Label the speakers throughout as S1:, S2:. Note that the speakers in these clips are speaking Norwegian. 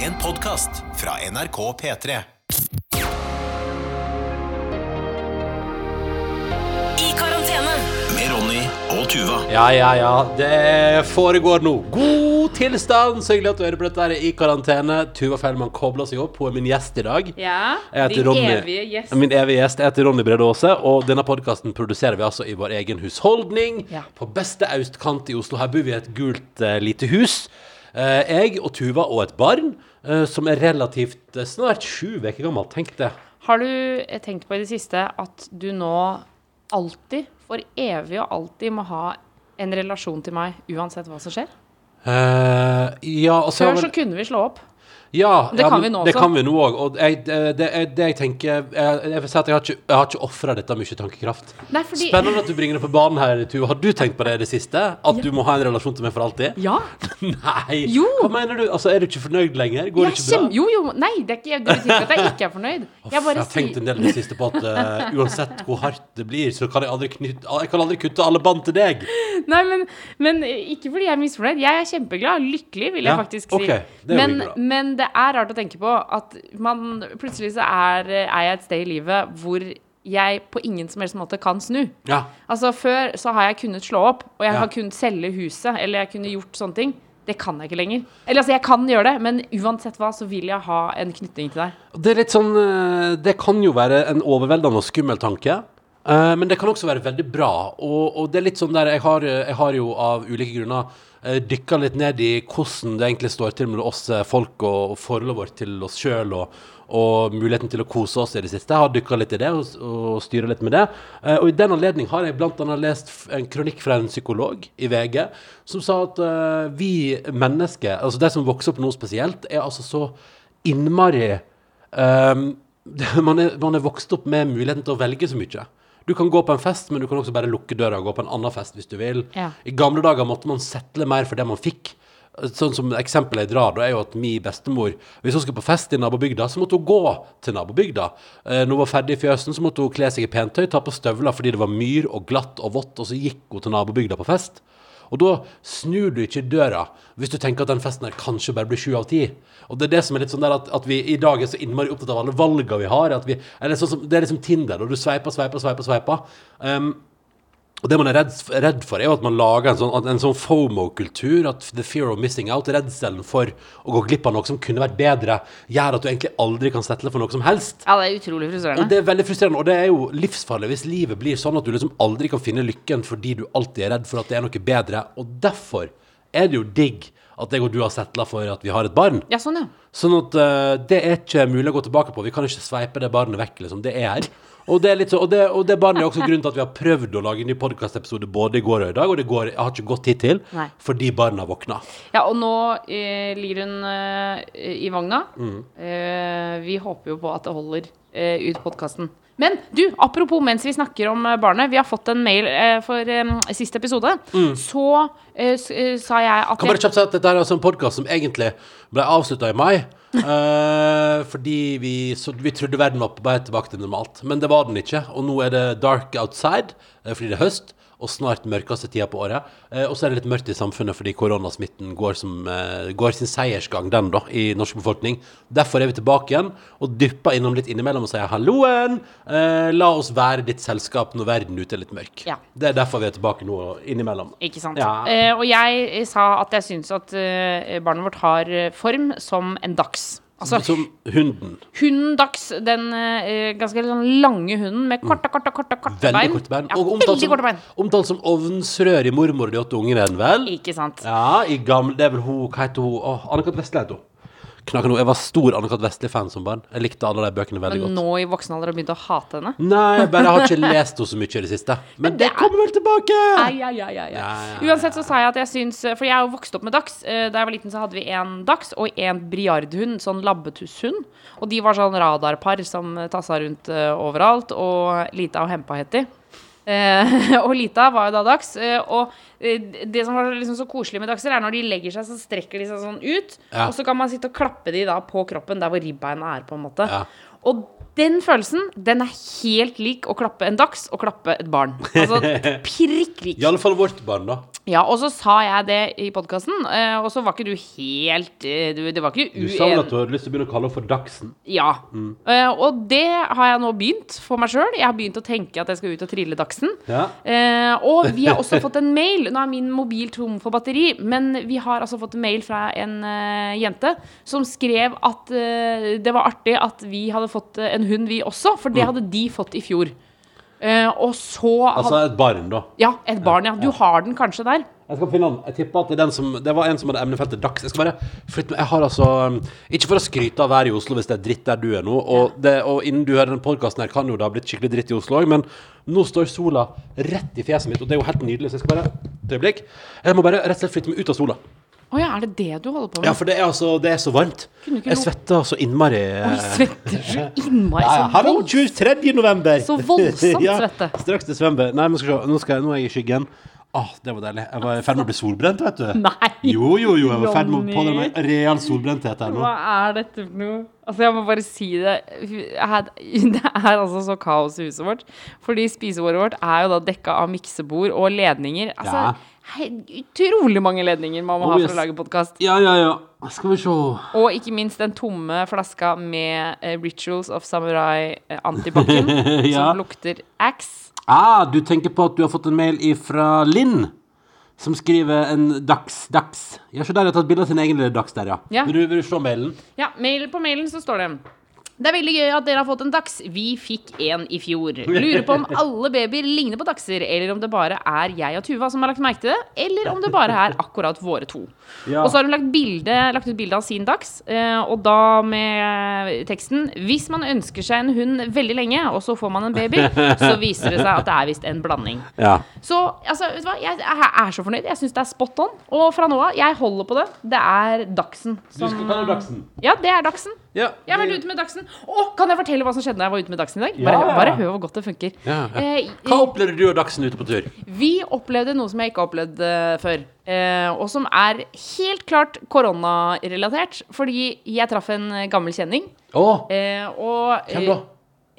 S1: En podkast fra NRK P3.
S2: I karantene.
S1: Med Ronny og Tuva.
S3: Ja, ja, ja. Det foregår nå. God tilstand. Så hyggelig at du hører på dette her i karantene. Tuva Feilmann kobler seg opp. Hun er min gjest i dag.
S4: Ja,
S3: Jeg
S4: din
S3: Ronny-
S4: evige gjest.
S3: Min evige gjest. Jeg heter Ronny Brede Aase, og denne podkasten produserer vi altså i vår egen husholdning.
S4: Ja.
S3: På beste austkant i Oslo. Her bor vi i et gult uh, lite hus. Uh, jeg og Tuva og et barn som er relativt eh, snart sju uker gammelt. Tenk det.
S4: Har du eh, tenkt på i det siste at du nå alltid, for evig og alltid, må ha en relasjon til meg uansett hva som skjer?
S3: Uh, ja, altså
S4: Før så kunne vi slå opp.
S3: Ja,
S4: Det
S3: ja,
S4: kan vi nå
S3: Det
S4: også.
S3: kan vi nå òg. Og jeg, det, det, det jeg tenker Jeg, jeg vil si at jeg har ikke, jeg har ikke ofra dette mye tankekraft.
S4: Nei, fordi
S3: Spennende at du bringer det på banen her, Tuva. Har du tenkt på det i det siste? At du må ha en relasjon til meg for alltid?
S4: Ja.
S3: Nei!
S4: Jo.
S3: Hva mener du? Altså, Er du ikke fornøyd lenger? Går det ikke bra?
S4: kjem- jo, jo, nei, det er ikke det betyr ikke at jeg ikke er fornøyd. Jeg
S3: Jeg har tenkt en del i det siste på at uh, uansett hvor hardt det blir, så kan jeg aldri knytte Jeg kan aldri kutte alle bånd til deg.
S4: Nei, men, men ikke fordi jeg er misfornøyd. Jeg er kjempeglad. Lykkelig, vil jeg
S3: Ja,
S4: faktisk si.
S3: Okay. det er
S4: men, men det er rart å tenke på at man plutselig så er, er jeg et sted i livet hvor jeg på ingen som helst måte kan snu.
S3: Ja.
S4: Altså Før så har jeg kunnet slå opp, og jeg
S3: Ja.
S4: har kunnet selge huset, eller jeg kunne gjort sånne ting. Det kan jeg ikke lenger. Eller altså, jeg kan gjøre det, men uansett hva, så vil jeg ha en knytning til deg.
S3: Det er litt sånn eh, Det kan jo være en overveldende og skummel tanke. Eh, men det kan også være veldig bra. Og, og det er litt sånn der Jeg har, jeg har jo av ulike grunner uh, dykka litt ned i hvordan det egentlig står til med oss eh, folk og, og forholdet vårt til oss sjøl og, og muligheten til å kose oss i det siste. Jeg har dykka litt i det og, og styrer litt med det. Eh, og i den anledning har jeg annet lest en kronikk fra en psykolog i VG som sa at eh, vi mennesker, altså de som vokser opp nå spesielt, er altså så innmari man, er, man er vokst opp med muligheten til å velge så mye. Du kan gå på en fest, men du kan også bare lukke døra og gå på en annen fest hvis du vil.
S4: Ja.
S3: I gamle dager måtte man settle mer for det man fikk. Sånn som Eksempelet jeg drar, da er jo at min bestemor Hvis hun skulle på fest i nabobygda, så måtte hun gå til nabobygda. Eh, når hun var ferdig i fjøsen, så måtte hun kle seg i pentøy, ta på støvler fordi det var myr og glatt og vått, og så gikk hun til nabobygda på fest. Og da snur du ikke døra hvis du tenker at den festen her kanskje bare blir sju av ti. Og det er det som er litt sånn der at, at vi i dag er så innmari opptatt av alle valgene vi har. Vi, sånn det er liksom Tinder, og du sveiper, sveiper, sveiper. sveiper. Um, og det man er redd, redd for, er jo at man lager en sånn, en sånn FOMO-kultur. At the fear of missing out, redselen for å gå glipp av noe som kunne vært bedre, gjør at du egentlig aldri kan settle for noe som helst.
S4: Ja, det er utrolig
S3: Og
S4: frustrerende.
S3: det er veldig frustrerende, og det er jo livsfarlig hvis livet blir sånn at du liksom aldri kan finne lykken fordi du alltid er redd for at det er noe bedre. Og derfor er det jo digg at jeg og du har settla for at vi har et barn.
S4: Ja, sånn, ja.
S3: Sånn at uh, det er ikke mulig å gå tilbake på. Vi kan ikke sveipe det barnet vekk, liksom. Det er her. Og det, er litt så, og, det, og det barnet er også grunnen til at vi har prøvd å lage en ny podkastepisode både i går og i dag, og det går, har ikke gått hittil
S4: Nei.
S3: fordi barna våkna.
S4: Ja, og nå eh, ligger hun eh, i vogna.
S3: Mm.
S4: Eh, vi håper jo på at det holder eh, ut podkasten. Men du, apropos mens vi snakker om eh, barnet. Vi har fått en mail eh, for eh, siste episode. Så eh, s eh, sa jeg at
S3: Mm. Kan bare kjapt si at dette er altså en podkast som egentlig ble avslutta i mai. Eh, fordi vi, så, vi trodde verden var på vei tilbake til normalt. Men det var den ikke. Og nå er det dark outside eh, fordi det er høst. Og snart mørkeste tida på året. Eh, og så er det litt mørkt i samfunnet fordi koronasmitten går, som, eh, går sin seiersgang, den da, i norsk befolkning. Derfor er vi tilbake igjen og dypper innom litt innimellom og sier halloen. Eh, la oss være ditt selskap når verden ute er litt mørk.
S4: Ja.
S3: Det er derfor vi er tilbake nå innimellom.
S4: Ikke sant.
S3: Ja.
S4: Og jeg sa at jeg syns at barnet vårt har form som en dags. Altså
S3: Som hunden.
S4: hunden dags, den eh, ganske sånn lange hunden med korte, korte, korte, korte
S3: Veldig
S4: bein.
S3: korte bein.
S4: Ja,
S3: Og omtalt som,
S4: korte bein.
S3: omtalt som ovnsrør i mormor og de åtte ungene, vel?
S4: Ikke sant.
S3: Ja, i gamle Det er vel hun Hva heter hun? Oh, Anne-Kat. Vestli heter hun. Knaker noe. Jeg var stor Anne-Kat. Vestli-fan som barn. Jeg likte alle de bøkene veldig godt.
S4: Men nå i voksen alder har du begynt å hate henne?
S3: Nei, bare jeg har ikke lest henne så mye i det siste. Men det kommer vel tilbake!
S4: Ai, ai, ai, ai, Uansett så sa jeg at jeg syns For jeg er jo vokst opp med dags. Eh, Da jeg var liten, så hadde vi en dags og en briardhund, sånn labbetusshund. Og de var sånn radarpar som tassa rundt eh, overalt. Og Lita og Hempa het de. Eh, og Lita var jo da dags. Eh, og eh, det som var liksom så koselig med dagser, er når de legger seg, så strekker de seg sånn ut.
S3: Ja.
S4: Og så kan man sitte og klappe de da på kroppen der hvor ribbeina er, på en måte.
S3: Ja.
S4: Og den følelsen, den er helt lik å klappe en dags og klappe et barn. Altså prikk lik.
S3: I alle fall vårt barn, da.
S4: Ja, og så sa jeg det i podkasten, og så var ikke du helt eh, du, Det var ikke
S3: Du sa vel at du hadde lyst til å begynne å kalle henne for Dachsen?
S4: Ja. Eh, og det har jeg nå begynt for meg sjøl. Jeg har begynt å tenke at jeg skal ut og trille Dachsen.
S3: Ja.
S4: Eh, og vi har også fått en mail. Nå er min mobil tom for batteri, men vi har altså fått en mail fra en eh, jente som skrev at eh, det var artig at vi hadde fått eh, en hund, vi også, for det hadde de fått i fjor. Eh, og så
S3: Altså et barn, da.
S4: Ja, et barn, ja. Du har den kanskje der.
S3: Jeg skal finne den. Jeg tipper at det er den som Det var en som hadde emnefeltet dags. Jeg skal bare flytte meg Jeg har altså um, Ikke for å skryte av været i Oslo hvis det er dritt der du er nå, og, det, og innen du hører den podkasten her, kan jo det ha blitt skikkelig dritt i Oslo òg, men nå står sola rett i fjeset mitt, og det er jo helt nydelig, så jeg skal bare Et øyeblikk. Jeg må bare rett og slett flytte meg ut av sola.
S4: Å ja, er det det du holder på med?
S3: Ja, for det er altså Det er så varmt. Jeg svetter så innmari.
S4: Oi, svetter så innmari.
S3: Ja, ja.
S4: Så
S3: Hallo,
S4: voldsomt.
S3: 23. november!
S4: Så voldsomt
S3: Ja,
S4: svette.
S3: Straks desember. Nei, men skal se. Nå, skal jeg, nå er jeg i skyggen. Åh, det var deilig. Jeg var i ferd med å bli solbrent, vet du.
S4: Nei.
S3: Jo, jo, jo. Jeg var i ferd med å pådra meg real solbrenthet her nå.
S4: Hva er dette for noe? Altså, jeg må bare si det. Det er altså så kaos i huset vårt. Fordi spisebordet vårt er jo da dekka av miksebord og ledninger. Altså,
S3: Ja.
S4: Utrolig mange ledninger man må
S3: Oh,
S4: ha
S3: yes.
S4: for å lage podkast.
S3: Ja, ja, ja. Skal vi se.
S4: Og ikke minst den tomme flaska med uh, Rituals of Samurai uh, antibac-en,
S3: Ja.
S4: som lukter Axe.
S3: Ah, du tenker på at du har fått en mail ifra Linn. Som skriver en dags, dags. Ja, så der, jeg tatt bilde av sin egen lille dags der, ja.
S4: Ja.
S3: Vil, du, vil du se mailen?
S4: Ja, mail, på mailen så står det det er veldig gøy at dere har fått en dags. Vi fikk en i fjor. Lurer på om alle babyer ligner på dagser, eller om det bare er jeg og Tuva som har lagt merke til det, eller om det bare er akkurat våre to.
S3: Ja.
S4: Og så har hun lagt, bilde, lagt ut bilde av sin dags, eh, og da med teksten Hvis man ønsker seg en hund veldig lenge, og så får man en baby, så viser det seg at det er visst en blanding.
S3: Ja.
S4: Så altså, vet du hva? jeg er så fornøyd. Jeg syns det er spot on. Og fra nå av, jeg holder på det. Det er dagsen.
S3: Du skal kalle dachsen?
S4: Ja, det er dagsen.
S3: Ja.
S4: Jeg har vært ute med Dagsen. Å, kan jeg fortelle hva som skjedde da jeg var ute med Dagsen i dag?
S3: Ja.
S4: Bare, bare hør hvor godt det funker.
S3: Ja.
S4: Eh,
S3: Hva opplevde du og Dagsen ute på tur?
S4: vi opplevde noe som jeg ikke har opplevd eh, før. eh, og som er helt klart koronarelatert. Fordi jeg traff en eh, gammel kjenning.
S3: Å,
S4: eh, og
S3: hvem da?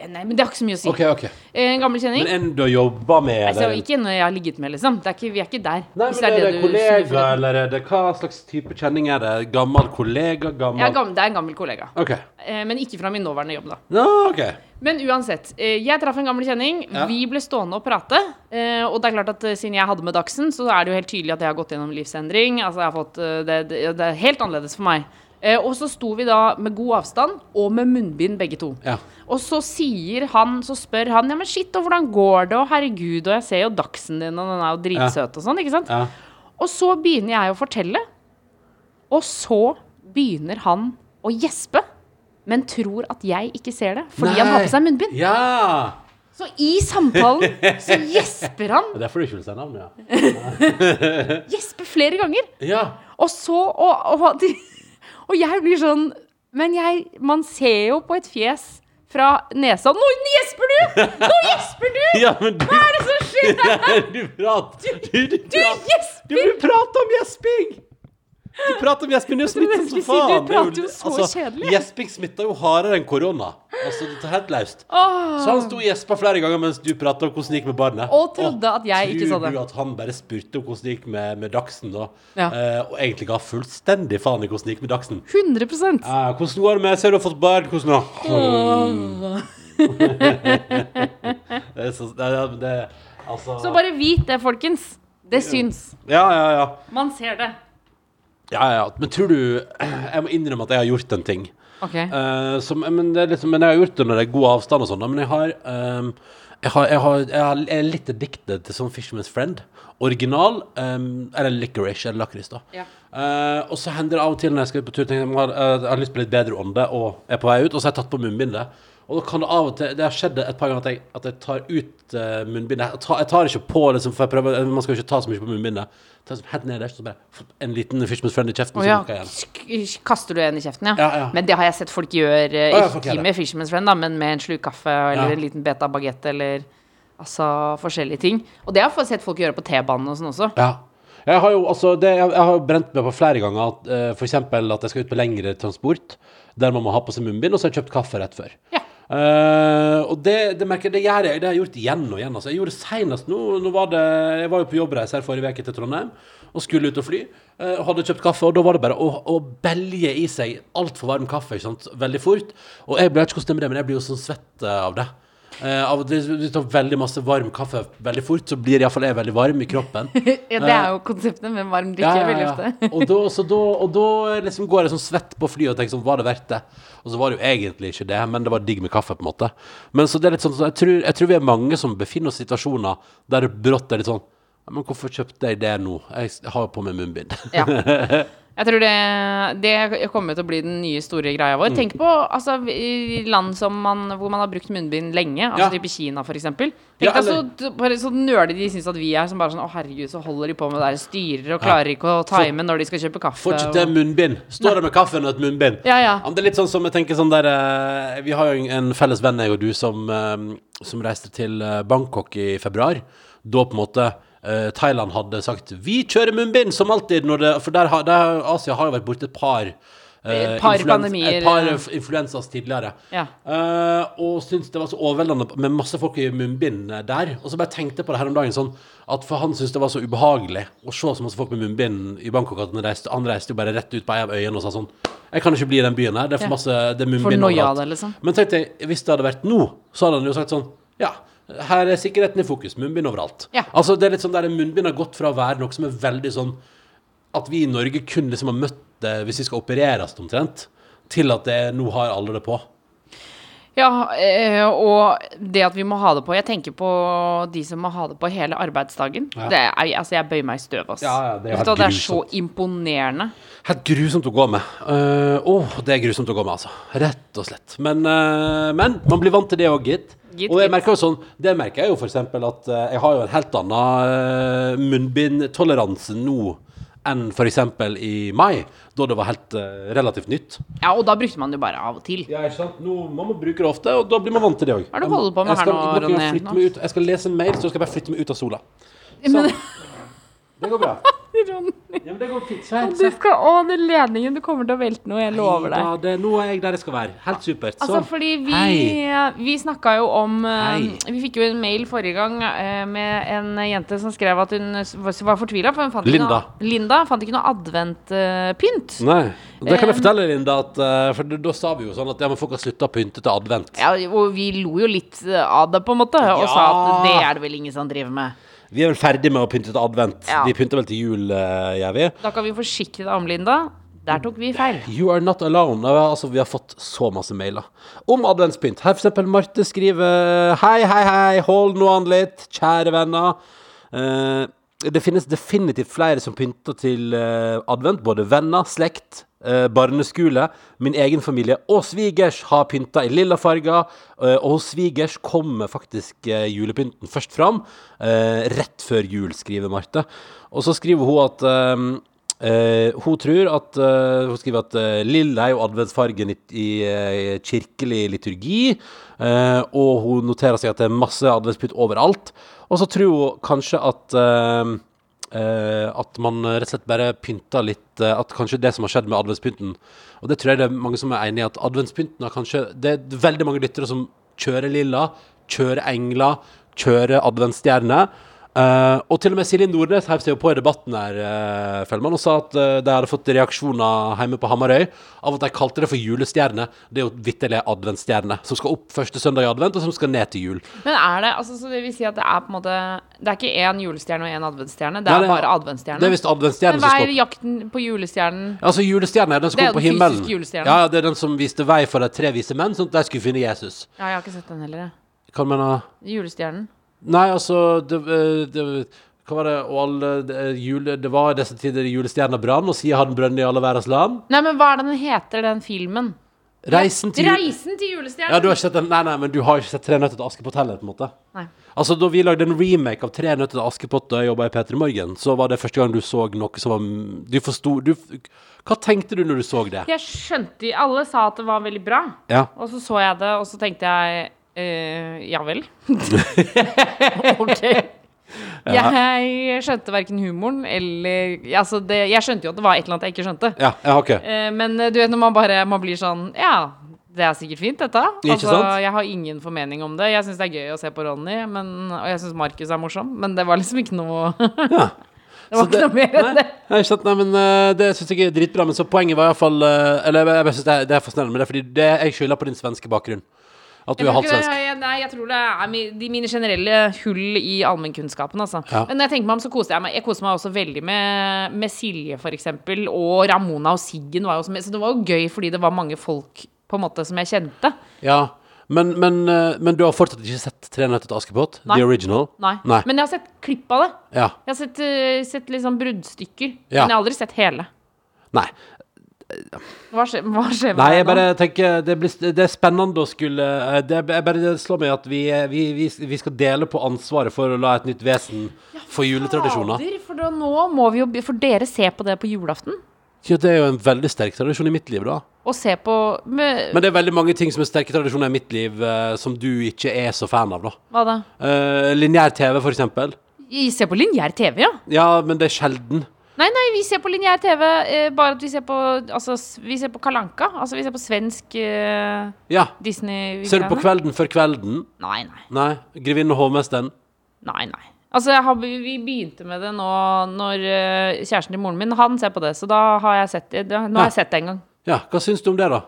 S4: Nei, men det har ikke så mye å si.
S3: OK, OK.
S4: Eh, En gammel kjenning.
S3: Men en du har jobba med?
S4: altså,
S3: eller-
S4: ikke en jeg har ligget med, liksom. Det er ikke, vi er ikke der.
S3: Nei, men er det
S4: det
S3: kollega, eller er det hva slags type kjenning er det? Gammel kollega? Gammel
S4: Ja, gammel, det er en gammel kollega.
S3: OK.
S4: Eh, men ikke fra min nåværende jobb, da.
S3: No, OK.
S4: Men uansett, eh, jeg traff en gammel kjenning.
S3: Ja.
S4: Vi ble stående og prate. Og det er klart at siden jeg hadde med Dagsen, så er det jo helt tydelig at jeg har gått gjennom livsendring. Altså jeg har fått, det, det, det er helt annerledes for meg. Og så sto vi da med god avstand og med munnbind begge to.
S3: Ja.
S4: Og så sier han, så spør han ja, men shit, og hvordan går det, og herregud, og jeg ser jo Dagsen din, og den er jo dritsøt og sånn, ikke sant?
S3: ja.
S4: Og så begynner jeg å fortelle, og så begynner han å gjespe, men tror at jeg ikke ser det, fordi han har på seg munnbind.
S3: Ja!
S4: Så i samtalen så gjesper han.
S3: Det er derfor du ikke vil si navnet, ja.
S4: Gjesper flere ganger.
S3: Ja.
S4: Og så Og, og, og jeg blir sånn Men jeg Man ser jo på et fjes fra nesa Nå gjesper du! Nå gjesper du!
S3: ja du,
S4: Hva er det som skjer?
S3: du prater Du, du,
S4: Du
S3: prater-
S4: gjesper!
S3: Du vil prate om gjesping! Du prater om gjesping, det er jo smittsomt som
S4: faen! du.
S3: Det er
S4: prater jo så kjedelig.
S3: Gjesping smitter jo hardere enn korona. Altså, det er helt løst. Så han sto og gjespa flere ganger mens du prata om hvordan det gikk med barnet.
S4: Og trodde at jeg ikke sa det.
S3: Tror du at han bare spurte om hvordan det gikk med, med Dagsen, da?
S4: Ja.
S3: Eh, og egentlig ga fullstendig faen i hvordan det gikk med Dagsen.
S4: 100
S3: Eh, hvordan går det med Ser du har fått barn? Hvordan da? det er så det, det, Altså
S4: Så bare vit det, folkens. Det syns.
S3: Ja, ja, ja.
S4: Man ser det.
S3: Ja, ja. Men tror du Jeg må innrømme at jeg har gjort en ting.
S4: Okay.
S3: Eh, som, men, det er liksom, men jeg har gjort det når det er god avstand og sånn. da, Men jeg har, ehm, jeg, har, jeg, har, jeg har jeg er litt addicted til sånn Fisherman's Friend. Original, ehm, eller licorice, eller lakris, da.
S4: Ja.
S3: Eh, og så hender det av og til når jeg skal ut på tur, tenker jeg, jeg har, eh, jeg har lyst på litt bedre ånde og er på vei ut, og så har jeg tatt på munnbindet. Og da kan det av og til Det har skjedd et par ganger at jeg, at jeg tar ut uh, munnbindet. Jeg tar, jeg tar ikke på liksom, for jeg prøver, Man skal jo ikke ta så mye på munnbindet. Tar sånn, helt nederst, så bare en liten Fishman's Friend i kjeften. Oh,
S4: ja. Kaster du en i kjeften, ja?
S3: Ja, ja.
S4: Men det har jeg sett folk gjøre. eh,
S3: oh,
S4: ikke med Fishman's Friend, da, men med en slurk kaffe eller en liten beta bagett eller altså forskjellige ting. Og det har jeg sett folk gjøre på T-banen og sånn også.
S3: Ja. Jeg har jo altså det, jeg, jeg har brent meg på flere ganger at uh, f.eks. at jeg skal ut på lengre transport der man må ha på seg munnbind, og så har jeg kjøpt kaffe rett før.
S4: Ja.
S3: Eh, og det, det merker det gjør jeg, det har jeg gjort igjen og igjen. Altså. Jeg gjorde det senest nå, nå var det, Jeg var jo på jobbreise her forrige uke til Trondheim og skulle ut og fly. Uh, hadde kjøpt kaffe, og da var det bare å, å belge i seg altfor varm kaffe ikke sant? veldig fort. Og jeg jeg blir jo sånn svett eh, av det. Eh, av at du tar veldig masse varm kaffe veldig fort, så blir iallfall jeg veldig varm i kroppen.
S4: Ja, det er jo konseptet med varm drikke veldig ofte.
S3: og da, så da, og da liksom går jeg sånn svett på flyet og tenker sånn, var det verdt det? Og så var det jo egentlig ikke det, men det var digg med kaffe, på en måte. Men så det er litt sånn, så jeg tror, jeg tror vi er mange som befinner oss i situasjoner der det brått er litt sånn, «Ja, men hvorfor kjøpte jeg det nå? Jeg har jo på meg munnbind.
S4: Ja. Jeg tror det, det kommer til å bli den nye store greia
S3: Mm.
S4: vår. Tenk på altså, i land som man, hvor man har brukt munnbind lenge, altså
S3: Ja.
S4: type Kina f.eks. Tenk
S3: Ja, eller-
S4: så, så nerdy de syns at vi er, som bare sånn Å, herregud, så holder de på med det der styrer og klarer ikke å time når de skal kjøpe kaffe.
S3: Får ikke til
S4: og-
S3: munnbind. Står der med kaffen og et munnbind.
S4: Ja, ja.
S3: det er litt sånn som jeg tenker sånn der eh, Vi har jo en felles venn, jeg og du, som, eh, som reiste til eh, Bangkok i februar. Da på en måte eh, Thailand hadde sagt 'Vi kjører munnbind', som alltid. Når det, for der, der, Asia har jo vært borti et par
S4: uh, par
S3: influens-
S4: pandemier,
S3: Et par eh, influensas tidligere.
S4: Ja.
S3: Uh, og syntes det var så overveldende med masse folk i munnbind der. Og så bare tenkte jeg på det her om dagen sånn at for han syntes det var så ubehagelig å se så masse folk med munnbind i Bangkok at han reiste, han reiste jo bare rett ut på ei av øyene og sa sånn Jeg kan ikke bli i den byen her. Det er for masse Det er
S4: For
S3: munnbind overalt.
S4: det, liksom.
S3: Men tenkte jeg, hvis det hadde vært nå, så hadde han jo sagt sånn Ja, her er sikkerheten i fokus. Munnbind overalt.
S4: Ja.
S3: Altså det er litt sånn der Munnbind har gått fra å være noe som er veldig sånn At vi i Norge kun liksom har møtt det hvis vi skal opereres omtrent, til at det, nå har alle det på.
S4: Ja, eh, og det at vi må ha det på Jeg tenker på de som må ha det på hele arbeidsdagen.
S3: Ja.
S4: Det er, altså, jeg bøyer meg i støv, ass.
S3: Ja, ja, det er
S4: det er så imponerende.
S3: Helt grusomt å gå med. Uh, Åh, det er grusomt å gå med, altså. Rett og slett. Men, uh, men man blir vant til det òg, gitt. Og jeg merker jo sånn, det merker jeg jo eksempel at uh, jeg har jo en helt annen uh, munnbindtoleranse nå enn eksempel i mai, da det var helt uh, relativt nytt.
S4: Ja, og da brukte man det jo bare av og til.
S3: Ja, ikke sant? Nå må man bruke det ofte, og da blir man vant til det òg.
S4: Hva er det du holder på med her nå, Ronny?
S3: Jeg skal lese en mail, så skal jeg bare flytte meg ut av sola. Sånn. Det går bra.
S4: Ronny,
S3: Ja, men det går fint. Svein,
S4: du skal, å, den ledningen, du kommer til å velte noe, jeg lover deg.
S3: Ja, det, nå er jeg der jeg skal være. Helt supert.
S4: Altså,
S3: Sånn.
S4: fordi vi,
S3: Hei.
S4: vi snakka jo om eh,
S3: Hei.
S4: Vi fikk jo en mail forrige gang eh, med en jente som skrev at hun var fortvila. For hun fant ikke
S3: Linda.
S4: noe, Linda fant ikke noe adventpynt.
S3: Nei. Det kan jeg
S4: Um,
S3: fortelle, Linda, at, eh, for da- sa vi jo sånn at ja, men folk har slutta å pynte til advent.
S4: Ja, og vi lo jo litt eh, av det, på en måte, og
S3: Ja.
S4: sa at det er det vel ingen som driver med.
S3: Vi er vel ferdig med å pynte til advent.
S4: Ja.
S3: Vi pynter vel til jul, uh, gjør vi?
S4: Da kan vi forsikre deg om, Linda. Der tok vi feil.
S3: You are not alone. Altså, vi har fått så masse mailer om adventspynt. Her eksempel Marte skriver Hei, hei, hei, hold nå an litt, kjære venner. Uh, det finnes definitivt flere som pynter til eh, advent. Både venner, slekt, eh, barneskole, min egen familie og svigers har pynta i lilla farger. eh, og svigers kommer faktisk eh, julepynten først fram. eh, rett før jul, skriver Marte. Og så skriver hun at hun tror at Hun skriver at lilla er jo adventsfargen i, i eh, kirkelig liturgi. og hun noterer seg at det er masse adventspynt overalt. Og så tror hun kanskje at At man rett og slett bare pynter litt eh, At kanskje det som har skjedd med adventspynten Og det tror jeg det er mange som er enig i, at adventspynten har kanskje Det er veldig mange lyttere som kjører lilla, kjører engler, kjører adventsstjerne. Eh, og til og med Silje Nordnes heiv seg jo på i debatten her, uh, Fellmann, og sa at uh, de hadde fått reaksjoner hjemme på Hamarøy av at de kalte det for julestjerne. Det er jo vitterlig adventsstjerne, som skal opp første søndag i advent, og som skal ned til jul.
S4: Men er det altså, så det vil si at det er på en måte Det er ikke én julestjerne og én adventsstjerne, det
S3: Nei,
S4: er
S3: det er-
S4: bare adventsstjerne?
S3: Det er visst adventsstjerne
S4: Men hva er jakten på julestjernen?
S3: Altså Julestjernen er den som
S4: Det er
S3: kommer på
S4: den
S3: himmelen.
S4: fysiske julestjernen.
S3: Ja, ja, det er den som viste vei for de tre vise menn, sånn at de skulle finne Jesus.
S4: Ja, jeg har ikke sett den heller, jeg.
S3: Hva mener
S4: Julestjernen.
S3: Nei, altså det, eh, det, Hva var det Og alle det, jule, det var i disse tider julestjerna brann, og siden har den brønn i alle verdens land.
S4: Nei, men hva er det den heter, den filmen?
S3: Reisen til
S4: Reisen til julestjernen!
S3: Ja, du har ikke sett den? Nei, nei, men du har ikke sett Tre nøtter til Askepott heller, på en måte?
S4: Nei.
S3: Altså, da vi lagde en remake av Tre nøtter til Askepott da jeg jobba i P3 Morgen, så var det første gang du så noe som var Du forsto du, Hva tenkte du når du så det?
S4: Jeg skjønte Alle sa at det var veldig bra.
S3: Ja.
S4: Og så så jeg det, og så tenkte jeg eh, Ja vel. ok. Jeg skjønte verken humoren eller altså det, Jeg skjønte jo at det var et eller annet jeg ikke skjønte.
S3: Ja, ja, ok.
S4: Eh, men eh, du vet når man bare man blir sånn Ja, Det er sikkert fint, dette. Altså, jeg har ingen formening om det. Jeg syns det er gøy å se på Ronny, men, og jeg syns Markus er morsom, men det var liksom ikke noe
S3: Ja.
S4: Det var
S3: Så
S4: ikke noe mer enn det.
S3: Nei, ikke sant? Nei, men uh, Det syns jeg er dritbra. Men så poenget var iallfall uh, Eller jeg, jeg, synes det, er, det er fascinerende, med det fordi det, jeg skylder på din svenske bakgrunn. At du
S4: har hatt
S3: svensk.
S4: jeg- Nei, jeg tror det er mi- de mine generelle hull i allmennkunnskapen, altså.
S3: Ja.
S4: Men når jeg tenker meg om, så koser jeg meg. Jeg koser meg også veldig med, med Silje, eksempel. Og Ramona og Siggen var jo også med. Så det var jo gøy fordi det var mange folk på en måte som jeg kjente.
S3: Ja, men, men, eh, men du har fortsatt ikke sett 'Tre nøtter til Askepott'? The original?
S4: Nei.
S3: Nei.
S4: Men jeg har sett klipp av det.
S3: Ja.
S4: Jeg har sett, uh, sett sånn bruddstykker.
S3: Ja.
S4: Men jeg har aldri sett hele.
S3: Nei.
S4: Hva skjer, hva skjer med
S3: Nei, jeg bare tenker Det, blir, det er spennende å skulle eh, Det, jeg bare det slår meg at vi, eh, vi, vi, vi skal dele på ansvaret for å la et nytt vesen få juletradisjoner.
S4: For da, nå må vi jo For dere ser på det på julaften.
S3: Ja, det er jo en veldig sterk tradisjon i mitt liv, da.
S4: Å se på
S3: Men det er veldig mange ting som er sterke tradisjoner i mitt liv uh, som du ikke er så fan av, da.
S4: Hva da?
S3: Uh, Lineær TV, for eksempel.
S4: Vi ser på lineær TV, ja.
S3: Ja, men det er sjelden.
S4: Nei, nei, vi ser på lineær TV, eh, bare at vi ser på Altså, vi ser på Kalanka. Altså, vi ser på svensk eh,
S3: Ja.
S4: Disney.
S3: Ser du på Kvelden før kvelden?
S4: Nei, nei.
S3: Nei. Grevinnen og hovmesteren?
S4: Nei, nei. Altså, har, vi begynte med det nå når uh, kjæresten til moren min, han ser på det. Så da har jeg sett det. nå
S3: Ja.
S4: har jeg sett det en gang.
S3: Ja, hva syns du om det, da?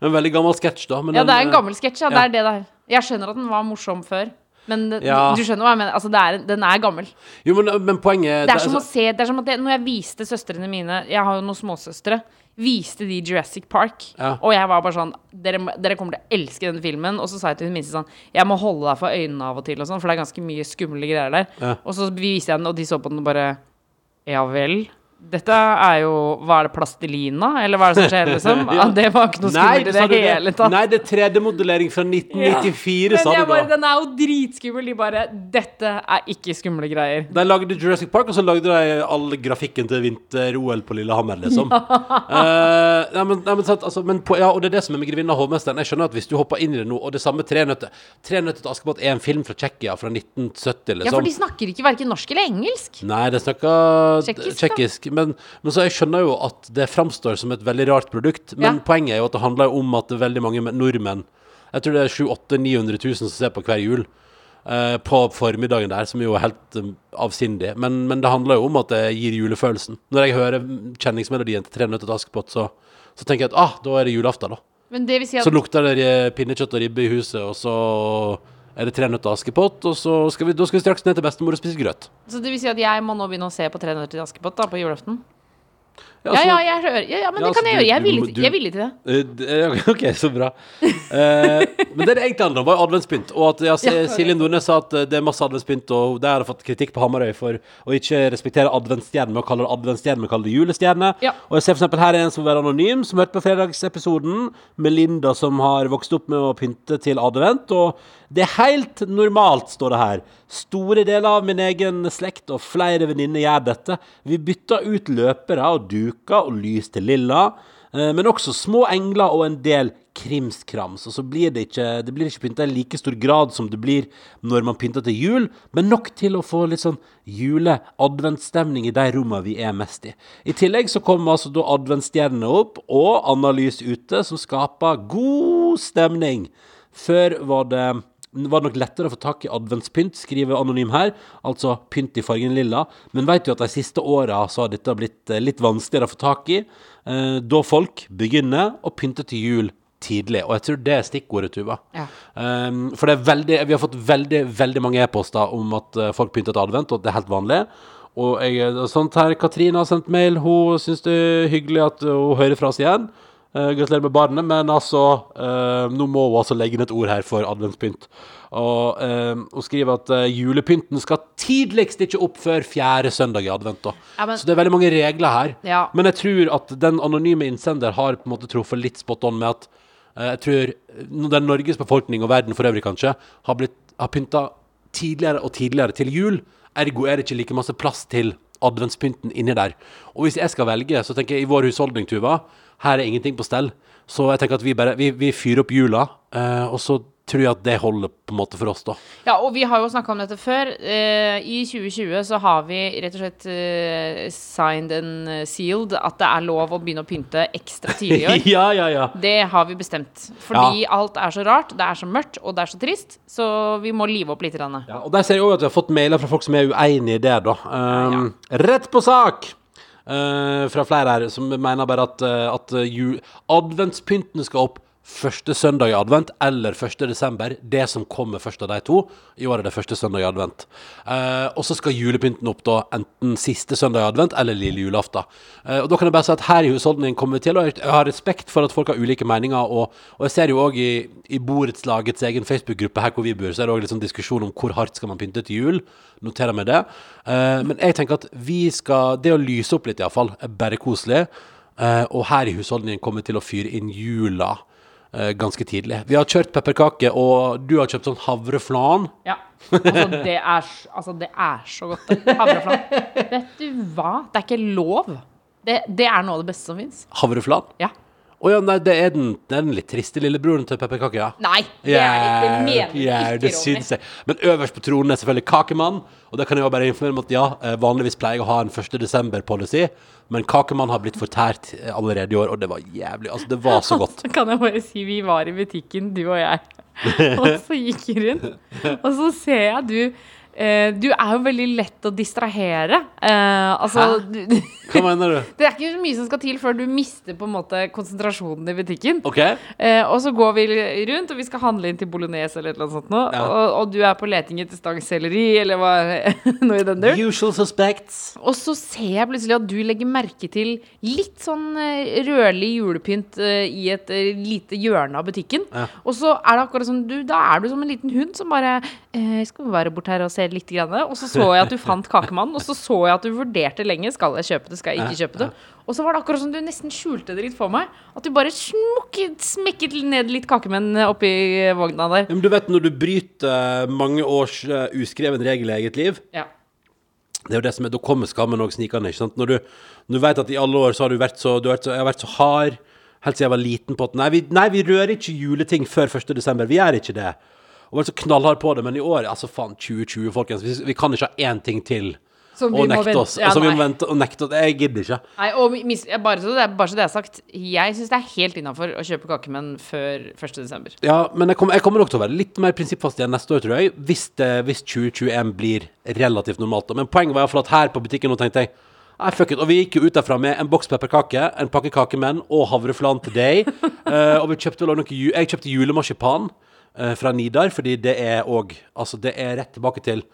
S3: En veldig gammel sketsj, da. men
S4: Ja, det er en gammel sketsj. Ja,
S3: ja.
S4: det er det det er. Jeg skjønner at den var morsom før. Men det-
S3: Ja.
S4: du skjønner hva jeg mener. Altså, det er, den er gammel.
S3: Jo, men, men poenget
S4: Det er som å
S3: altså-
S4: se Det er som at jeg, Når jeg viste søstrene mine Jeg har jo noen småsøstre. Viste de Jurassic Park.
S3: Ja.
S4: Og jeg var bare sånn dere, dere kommer til å elske denne filmen. Og så sa jeg til hun minste sånn Jeg må holde deg for øynene av og til, og sånn, for det er ganske mye skumle greier der.
S3: Ja.
S4: Og så viste jeg den, og de så på den og bare Ja vel. Dette er jo Hva er det, plastelina? Eller hva er det som skjer, liksom? Ja, det var ikke noe skummelt i det,
S3: det
S4: hele tatt.
S3: Nei, det er 3D-modellering fra 1994,
S4: Men
S3: sa du da.
S4: den er jo dritskummel. De bare Dette er ikke skumle greier.
S3: De lagde Jurassic Park, og så lagde de all grafikken til vinter-OL på Lillehammer, liksom. uh, nei, men, nei, men, sant, altså, men på, ja, og det er det som er med Grevinna og hovmesteren'. Jeg skjønner at hvis du hopper inn i det nå, og det samme 'Tre nøtter' Tre nøtter til Askepott er en film fra Tsjekkia fra 1970, liksom.
S4: Ja, for
S3: liksom.
S4: de snakker ikke verken norsk eller engelsk.
S3: Nei, de snakker
S4: tsjekkisk.
S3: Men, men så jeg skjønner jo at det framstår som et veldig rart produkt. Men
S4: Ja.
S3: poenget er jo at det handler om at det er veldig mange nordmenn Jeg tror det er 700 900 000 som ser på hver jul. eh, på formiddagen der, som jo er helt um, avsindig. Men, men det handler jo om at det gir julefølelsen. Når jeg hører kjenningsmelodien til 'Tre nøtter til Askepott', så, så tenker jeg at ah, da er det julaften, da.
S4: Men det vil si at
S3: Så lukter det pinnekjøtt og ribbe i huset, og så er det 'Tre nøtter til Askepott', og så skal vi, da skal vi straks ned til bestemor og spise grøt.
S4: Så det vil si at jeg må nå begynne å se på 'Tre nøtter til Askepott' da, på julaften? Ja,
S3: altså-
S4: ja, jeg hører, ja, ja men det kan
S3: altså,
S4: jeg gjøre. Jeg er villig,
S3: du-
S4: jeg er villig til det.
S3: Uh, Ok, så bra. Uh, men det det egentlig handler om, var jo adventspynt. Og at ja, Silje Nordnes sa at det er masse adventspynt, og der har fått kritikk på Hamarøy for å ikke respektere adventsstjerne med å kalle det adventsstjerne, men kalle det julestjerne. Og jeg ser eksempel her er en som vil være anonym, som hørte på fredagsepisoden, med Linda som har vokst opp med å pynte til advent. Og det er helt normalt, står det her. Store deler av min egen slekt og flere venninner gjør dette. Vi bytter ut løpere og duker og lys til lilla. Eh, Men også små engler og en del krimskrams. Og så blir det ikke, det blir ikke pynta i like stor grad som det blir når man pynter til jul, men nok til å få litt sånn jule-adventsstemning i de rommene vi er mest i. I tillegg så kommer altså da adventsstjernene opp, og analys ute, som skaper god stemning. Før var det var det nok lettere å få tak i adventspynt, skriver Anonym her. Altså pynt i fargen lilla. Men vet jo at de siste åra så har dette blitt eh, litt vanskeligere å få tak i. Eh, da folk begynner å pynte til jul tidlig. Og jeg tror det er stikkordet, Tuva.
S4: Ja.
S3: Um, for det er veldig, vi har fått veldig veldig mange e-poster om at folk pynter til advent, og at det er helt vanlig. Og jeg, sånt her, Katrine har sendt mail. Hun syns det er hyggelig at hun hører fra oss igjen. Eh, gratulerer med barnet, men altså uh, Nå må hun altså legge inn et ord her for adventspynt. Og uh, hun skriver at julepynten skal tidligst ikke opp før fjerde søndag i advent. da.
S4: Ja, men-
S3: Så det er veldig mange regler her.
S4: Ja.
S3: Men jeg tror at den anonyme innsender har på en måte truffet litt spot on med at jeg tror den Norges befolkning og verden for øvrig kanskje har, blitt, har pynta tidligere og tidligere til jul. Ergo er det ikke like masse plass til adventspynten inni der. Og hvis jeg skal velge, så tenker jeg i vår husholdning, Tuva, her er ingenting på stell. Så jeg tenker at vi bare vi, vi fyrer opp jula, eh, og så tror jeg at det holder på en måte for oss, da.
S4: Ja, og vi har jo snakka om dette før. Eh, I 2020 så har vi rett og slett eh, signed and sealed at det er lov å begynne å pynte ekstra tidlig i år.
S3: ja, ja, ja.
S4: Det har vi bestemt. Fordi alt er så rart, det er så mørkt, og det er så trist. Så vi må live opp litt. Denne.
S3: ja. Og der ser jeg òg at vi har fått mailer fra folk som er uenig i det, da. Um, Rett på sak! Uh, fra flere her som mener bare at, uh, at eh, ju- adventspynten skal opp første søndag i advent eller 1. desember. Det som kommer først av de to. I år er det første søndag i advent. Eh, og så skal julepynten opp da enten siste søndag i advent eller lille julaften. Eh, og da kan jeg bare si at her i husholdningen kommer vi til, og jeg har respekt for at folk har ulike meninger. Og, og jeg ser jo òg i, i borettslagets egen Facebook-gruppe her hvor vi bor, så er det òg litt sånn diskusjon om hvor hardt skal man pynte til jul. Noterer meg det. Eh, men jeg tenker at vi skal Det å lyse opp litt, iallfall, er bare koselig. Eh, og her i husholdningen kommer vi til å fyre inn jula ganske tidlig. Vi har kjørt pepperkake, og du har kjøpt sånn havreflan.
S4: Ja. Altså, det er, altså, det er så godt. Havreflan. Vet du hva? Det er ikke lov. Det, det er noe av det beste som fins.
S3: Havreflan?
S4: Ja.
S3: Å ja, nei, det er den, det er den litt triste lillebroren til pepperkake, ja.
S4: Nei, det er ikke mener du
S3: ja,
S4: ikke,
S3: det
S4: Ronny.
S3: syns jeg. Men øverst på tronen er selvfølgelig Kakemann. Og det kan jeg jo bare informere om at ja, eh, vanligvis pleier jeg å ha en 1. desember-policy, men Kakemann har blitt fortært eh, allerede i år, og det var jævlig. Altså, det var så godt.
S4: Så kan jeg bare si vi var i butikken, du og jeg. Og så gikk vi rundt, og så ser jeg du eh, Du er jo veldig lett å distrahere. Uh, altså
S3: Hæ?
S4: du,
S3: Hva mener du?
S4: Det er ikke så mye som skal til før du mister på en måte konsentrasjonen i butikken.
S3: OK?
S4: Uh, og så går vi rundt, og vi skal handle inn til bolognese eller annet sånt nå.
S3: Ja.
S4: Og, og du er på leting etter stangselleri eller hva, noe i den dur.
S3: Usual suspects.
S4: Og så ser jeg plutselig at du legger merke til litt sånn rødlig julepynt i et lite hjørne av butikken.
S3: Ja.
S4: Og så er det akkurat som du Da er du som en liten hund som bare Skal vi være bort her og se litt? Grann? Og så så jeg at du fant kakemannen, og så så jeg at du vurderte lenge. Skal jeg kjøpe det, skal jeg ikke kjøpe det? Og så var det akkurat som du nesten skjulte det litt for meg. At du bare smukket, smekket ned litt kakemenn oppi vogna der.
S3: Men du vet når du bryter mange års eh, uskreven regel i eget liv
S4: Ja.
S3: Det er jo det som er, Da kommer skammen òg snikende. ikke sant? Når du, når du vet at i alle år så har du vært så, du har vært så Jeg har vært så hard helt siden jeg var liten på at nei vi, nei, vi rører ikke juleting før 1. desember. Vi gjør ikke det. Og vært så knallhard på det. Men i år, altså faen, 2020, folkens. Vi, vi kan ikke ha én ting til
S4: Som vi
S3: og nekte oss.
S4: ja,
S3: som vi må vente og nekte oss. Jeg gidder ikke.
S4: Nei, og mis, bare, så det bare så det er sagt, jeg syns det er helt innafor å kjøpe kakemenn før 1.12.
S3: Ja, men jeg kommer, jeg kommer nok til å være litt mer prinsippfast igjen neste år, tror jeg. Hvis, det, hvis 2021 blir relativt normalt. Men poenget var iallfall at her på butikken nå tenkte jeg Nei, fuck it. Og vi gikk jo ut derfra med en boks pepperkake, en pakke kakemenn og havreflan til deg. uh, og vi kjøpte vel noe Jeg kjøpte julemarsipan fra Nidar, fordi det er òg Altså, det er rett tilbake til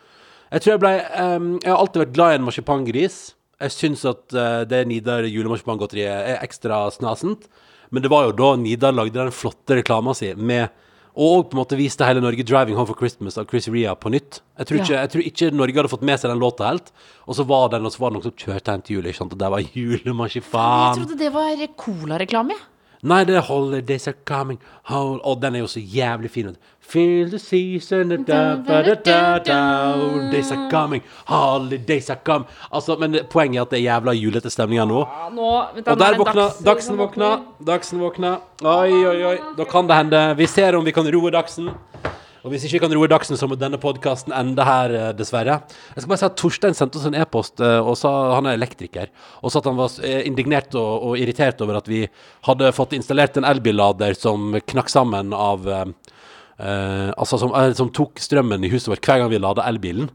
S3: Jeg tror jeg ble um, Jeg har alltid vært glad i en marsipangris. Jeg syns at uh, det Nidar julemarsipangodteriet er ekstra snasent. Men det var jo da Nidar lagde den flotte reklama si med og på en måte viste hele Norge 'Driving Home for Christmas' av Chris Ria på nytt. Jeg tror, ikke,
S4: Ja.
S3: jeg tror ikke Norge hadde fått med seg den låta helt. Og så var den, og så var det noen som kjørte hen til jul, ikke sant? og der var
S4: Jeg trodde det var colareklame.
S3: Nei, det er 'Holidays Are Coming'. Hold, og den er jo så jævlig fin. Feel the season da, da, da, da, da, Holidays are coming, holidays are coming Altså, Men poenget er at det er jævla julete stemninger nå.
S4: Ja, nå,
S3: Og
S4: er
S3: der våkna
S4: dags-
S3: Dagsen våkna. Dagsen våkna. Oi, oi, oi. Da kan det hende. Vi ser om vi kan roe Dagsen. Og hvis ikke vi kan roe Dagsen, så må denne podkasten ende her, eh, dessverre. Jeg skal bare si at Torstein sendte oss en e-post, eh, og sa han er elektriker, og sa at han var eh, indignert og, og irritert over at vi hadde fått installert en elbillader som knakk sammen av eh, altså som, som tok strømmen i huset vårt hver gang vi lada elbilen.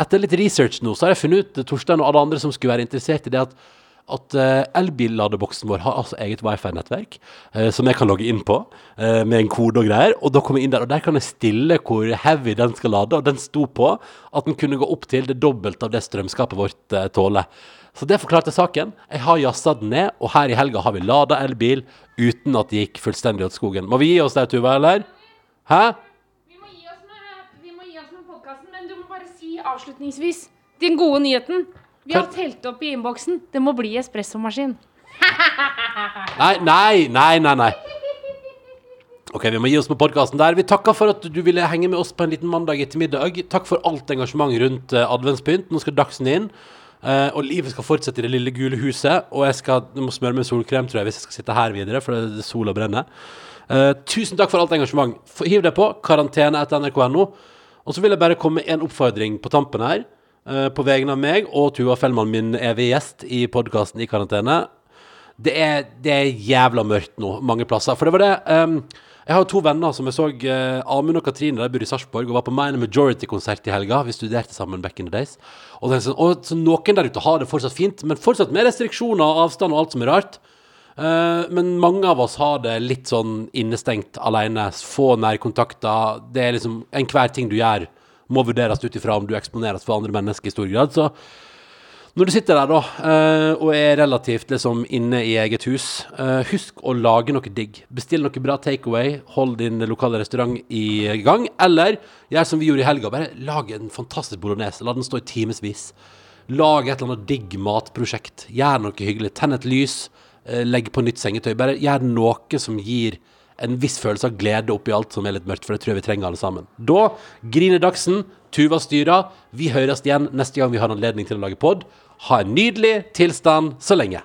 S3: Etter litt research nå, så har jeg funnet ut, Torstein og alle andre som skulle være interessert i det, at at uh, elbilladeboksen vår har altså eget wifi-nettverk uh, som jeg kan logge inn på uh, med en kode og greier. Og da kommer jeg inn der, og der kan jeg stille hvor heavy den skal lade. Og den sto på at den kunne gå opp til det dobbelte av det strømskapet vårt uh, tåler. Så det forklarte saken. Jeg har jazza den ned, og her i helga har vi lada elbil uten at det gikk fullstendig åt skogen. Må vi gi oss der, Tuva, eller? Hæ?
S4: Vi må gi oss med, med men du må bare si avslutningsvis den gode nyheten. Vi har telt opp i innboksen. Det må bli espressomaskin.
S3: Nei, nei, nei, nei, nei. Ok, vi må gi oss med podkasten der. Vi takker for at du ville henge med oss på en liten mandag ettermiddag. Takk for alt engasjement rundt eh, adventspynt. Nå skal Dagsen inn. eh, og livet skal fortsette i det lille gule huset. Og jeg skal jeg må smøre med solkrem, tror jeg, hvis jeg skal sitte her videre, for det er sola brenner. Eh, tusen takk for alt engasjement. Hiv deg på. Karantene etter nrk.no. Og så vil jeg bare komme med en oppfordring på tampen her. Eh, på vegne av meg og Tuva Fellmann, min evige gjest i podkasten I karantene. Det er, det er jævla mørkt nå, mange plasser. For det var det um, Jeg har jo to venner som jeg så uh, Amund og Katrine de bor i Sarpsborg og var på Minor Majority-konsert i helga. Vi studerte sammen back in the days. Og, er sånn, og så noen der ute har det fortsatt fint, men fortsatt med restriksjoner og avstand og alt som er rart. Uh, men mange av oss har det litt sånn innestengt alene. Få nærkontakter. Det er liksom enhver ting du gjør, må vurderes ut ifra om du eksponeres for andre mennesker i stor grad. Så når du sitter der da, eh, og er relativt liksom inne i eget hus, eh, husk å lage noe digg. Bestill noe bra takeaway, hold din lokale restaurant i gang, eller gjør som vi gjorde i helga, bare lag en fantastisk bolognese, la den stå i timevis. Lag et eller annet digg matprosjekt, gjør noe hyggelig, tenn et lys, eh, legg på nytt sengetøy, bare gjør noe som gir en viss følelse av glede oppi alt som er litt mørkt, for det tror jeg vi trenger alle sammen. Da griner Dagsen, Tuva styrer. Vi høres igjen neste gang vi har anledning til å lage pod. Ha en nydelig tilstand så lenge.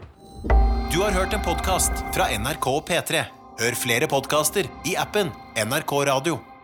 S1: Du har hørt en podkast fra NRK og P3. Hør flere podkaster i appen NRK Radio.